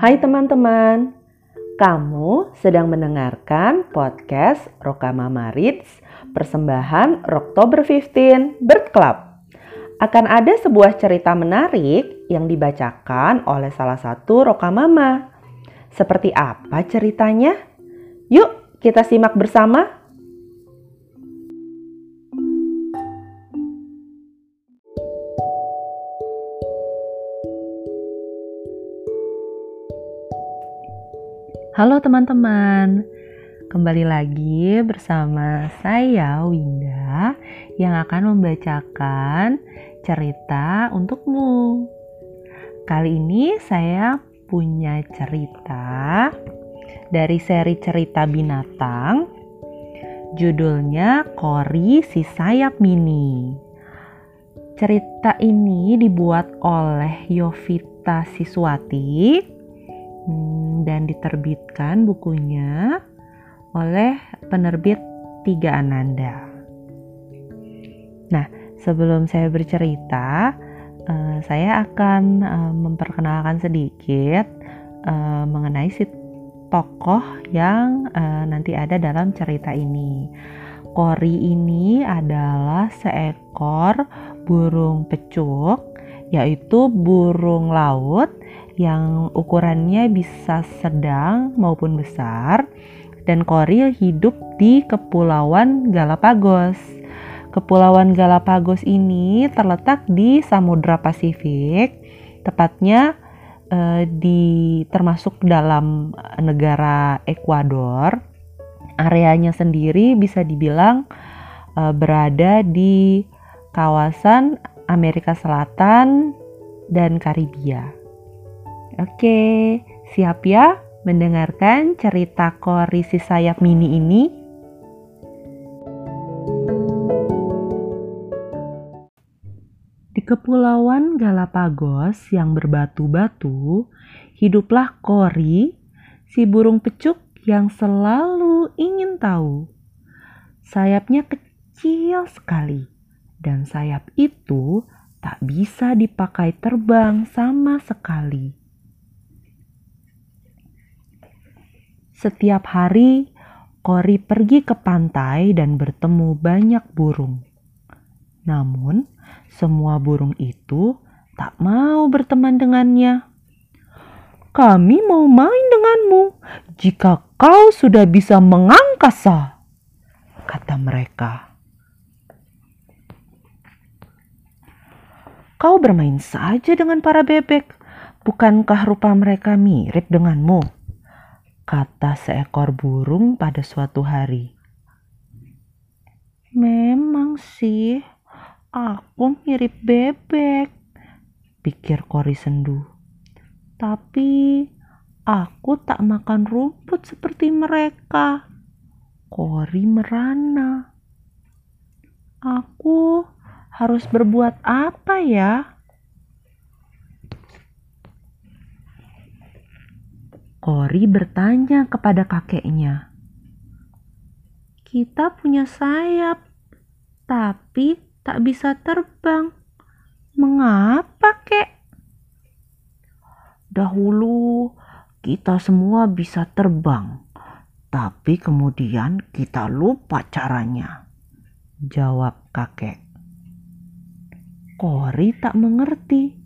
Hai teman-teman, kamu sedang mendengarkan podcast Rokamama Reads persembahan Oktober 15 Bird Club. Akan ada sebuah cerita menarik yang dibacakan oleh salah satu Rokamama. Seperti apa ceritanya? Yuk kita simak bersama. Halo teman-teman, kembali lagi bersama saya Winda yang akan membacakan cerita untukmu. Kali ini saya punya cerita dari seri cerita binatang. Judulnya Kori si sayap mini. Cerita ini dibuat oleh Yovita Siswati Hmm, dan diterbitkan bukunya oleh penerbit Tiga Ananda. Nah, sebelum saya bercerita, uh, saya akan uh, memperkenalkan sedikit uh, mengenai si tokoh yang nanti ada dalam cerita ini. Kori ini adalah seekor burung pecuk, yaitu burung laut yang ukurannya bisa sedang maupun besar dan koril hidup di Kepulauan Galapagos. Kepulauan Galapagos ini terletak di Samudra Pasifik, tepatnya eh, di termasuk dalam negara Ekuador. Areanya sendiri bisa dibilang eh, berada di kawasan Amerika Selatan dan Karibia. Oke, siap ya mendengarkan cerita Kori si sayap mini ini? Di kepulauan Galapagos yang berbatu-batu, hiduplah Kori, si burung pecuk yang selalu ingin tahu. Sayapnya kecil sekali, dan sayap itu tak bisa dipakai terbang sama sekali. Setiap hari, Kori pergi ke pantai dan bertemu banyak burung. Namun, semua burung itu tak mau berteman dengannya. Kami mau main denganmu jika kau sudah bisa mengangkasa, kata mereka. Kau bermain saja dengan para bebek, bukankah rupa mereka mirip denganmu? Kata seekor burung pada suatu hari. Memang sih, aku mirip bebek, pikir Kori sendu. Tapi aku tak makan rumput seperti mereka. Kori merana. Aku harus berbuat apa ya? Kori bertanya kepada kakeknya. Kita punya sayap, tapi tak bisa terbang. Mengapa, kek? Dahulu kita semua bisa terbang, tapi kemudian kita lupa caranya. Jawab kakek. Kori tak mengerti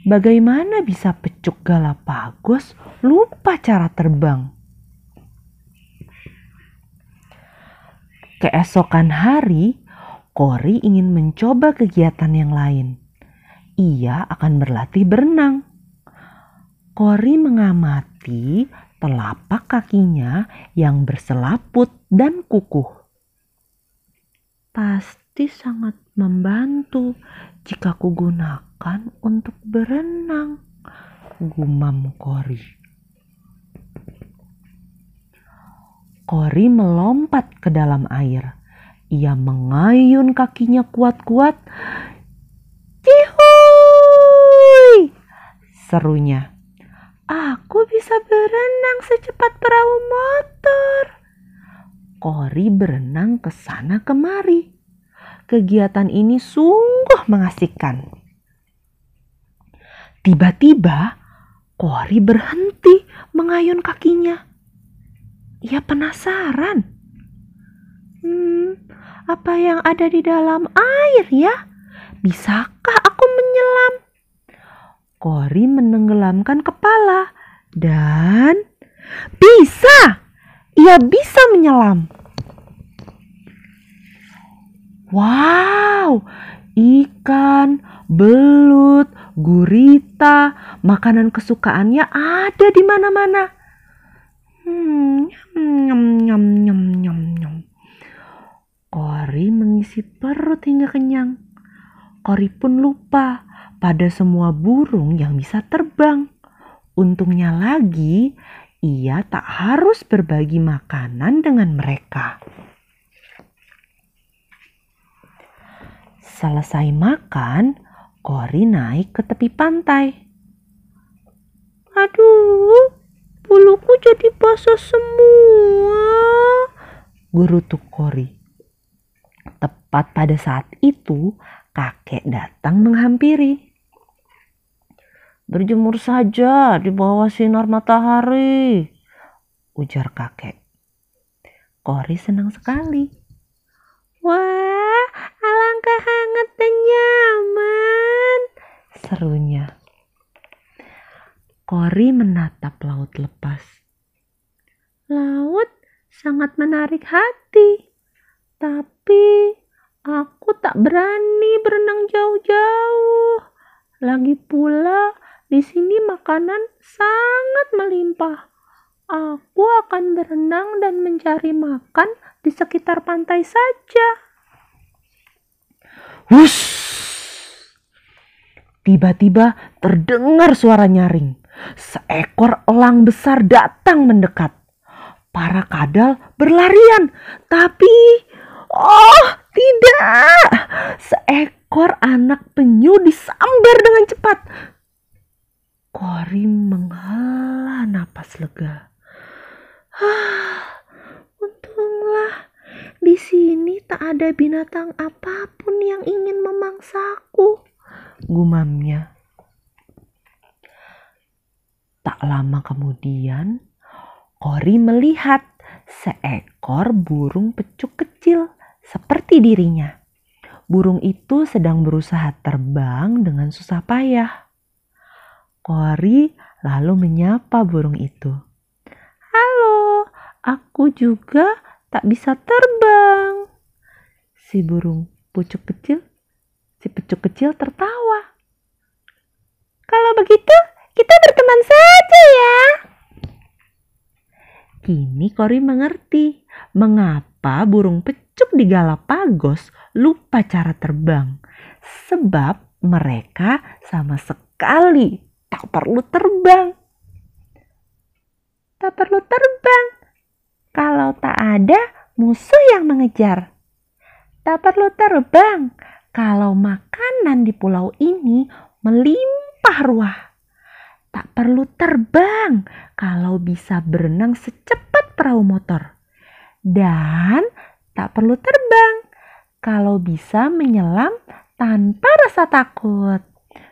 Bagaimana bisa pecuk Galapagos lupa cara terbang? Keesokan hari, Kori ingin mencoba kegiatan yang lain. Ia akan berlatih berenang. Kori mengamati telapak kakinya yang berselaput dan kukuh. Pasti sangat membantu jika kugunakan untuk berenang, gumam Kori. Kori melompat ke dalam air. Ia mengayun kakinya kuat-kuat. Cihuy! Serunya. Aku bisa berenang secepat perahu motor. Kori berenang ke sana kemari kegiatan ini sungguh mengasihkan. Tiba-tiba, Kori berhenti mengayun kakinya. Ia penasaran. Hmm, apa yang ada di dalam air ya? Bisakah aku menyelam? Kori menenggelamkan kepala dan bisa. Ia bisa menyelam. Wow, ikan, belut, gurita, makanan kesukaannya ada di mana-mana. Hmm, nyam, nyam, nyam, nyam, nyam. Kori mengisi perut hingga kenyang. Kori pun lupa pada semua burung yang bisa terbang. Untungnya lagi, ia tak harus berbagi makanan dengan mereka. Selesai makan, Kori naik ke tepi pantai. Aduh, buluku jadi basah semua. Gerutuk Kori. Tepat pada saat itu, kakek datang menghampiri. Berjemur saja di bawah sinar matahari, ujar kakek. Kori senang sekali. Wah, serunya. Kori menatap laut lepas. Laut sangat menarik hati, tapi aku tak berani berenang jauh-jauh. Lagi pula, di sini makanan sangat melimpah. Aku akan berenang dan mencari makan di sekitar pantai saja. Wush! Tiba-tiba terdengar suara nyaring. Seekor elang besar datang mendekat. Para kadal berlarian, tapi oh tidak! Seekor anak penyu disambar dengan cepat. Kori menghela napas lega. Ah, untunglah di sini tak ada binatang apa pun yang ingin memangsaku, gumamnya. Tak lama kemudian, Kori melihat seekor burung pecuk kecil seperti dirinya. Burung itu sedang berusaha terbang dengan susah payah. Kori lalu menyapa burung itu. Aku juga tak bisa terbang. Si burung pucuk kecil, si pucuk kecil tertawa. Kalau begitu, kita berteman saja ya. Kini Kori mengerti mengapa burung pecuk di Galapagos lupa cara terbang. Sebab mereka sama sekali tak perlu terbang. Tak perlu terbang kalau tak ada musuh yang mengejar. Tak perlu terbang kalau makanan di pulau ini melimpah ruah. Tak perlu terbang kalau bisa berenang secepat perahu motor. Dan tak perlu terbang kalau bisa menyelam tanpa rasa takut.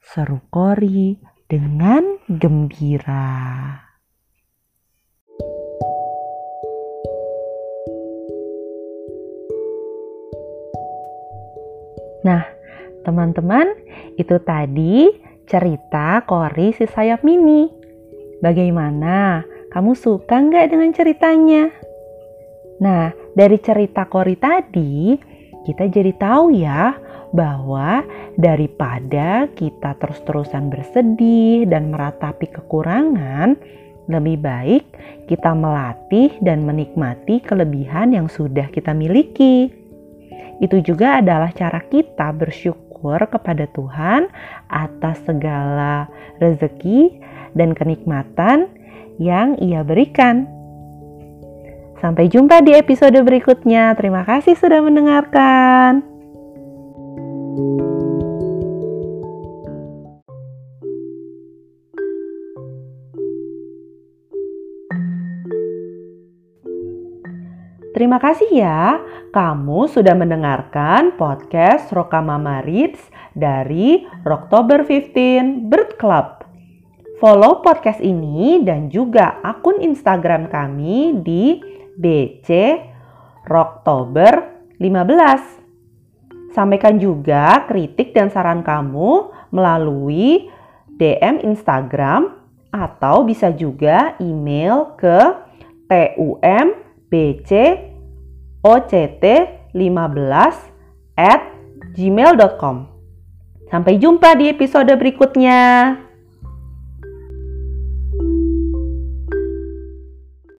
Seru Kori dengan gembira. Nah, teman-teman, itu tadi cerita Kori si sayap mini. Bagaimana? Kamu suka nggak dengan ceritanya? Nah, dari cerita Kori tadi, kita jadi tahu ya bahwa daripada kita terus-terusan bersedih dan meratapi kekurangan, lebih baik kita melatih dan menikmati kelebihan yang sudah kita miliki. Itu juga adalah cara kita bersyukur kepada Tuhan atas segala rezeki dan kenikmatan yang Ia berikan. Sampai jumpa di episode berikutnya. Terima kasih sudah mendengarkan. Terima kasih ya, kamu sudah mendengarkan podcast Rokamama Reads dari Oktober 15 Bird Club. Follow podcast ini dan juga akun Instagram kami di BC Rocktober 15. Sampaikan juga kritik dan saran kamu melalui DM Instagram atau bisa juga email ke tumbcoct15 at gmail.com. Sampai jumpa di episode berikutnya.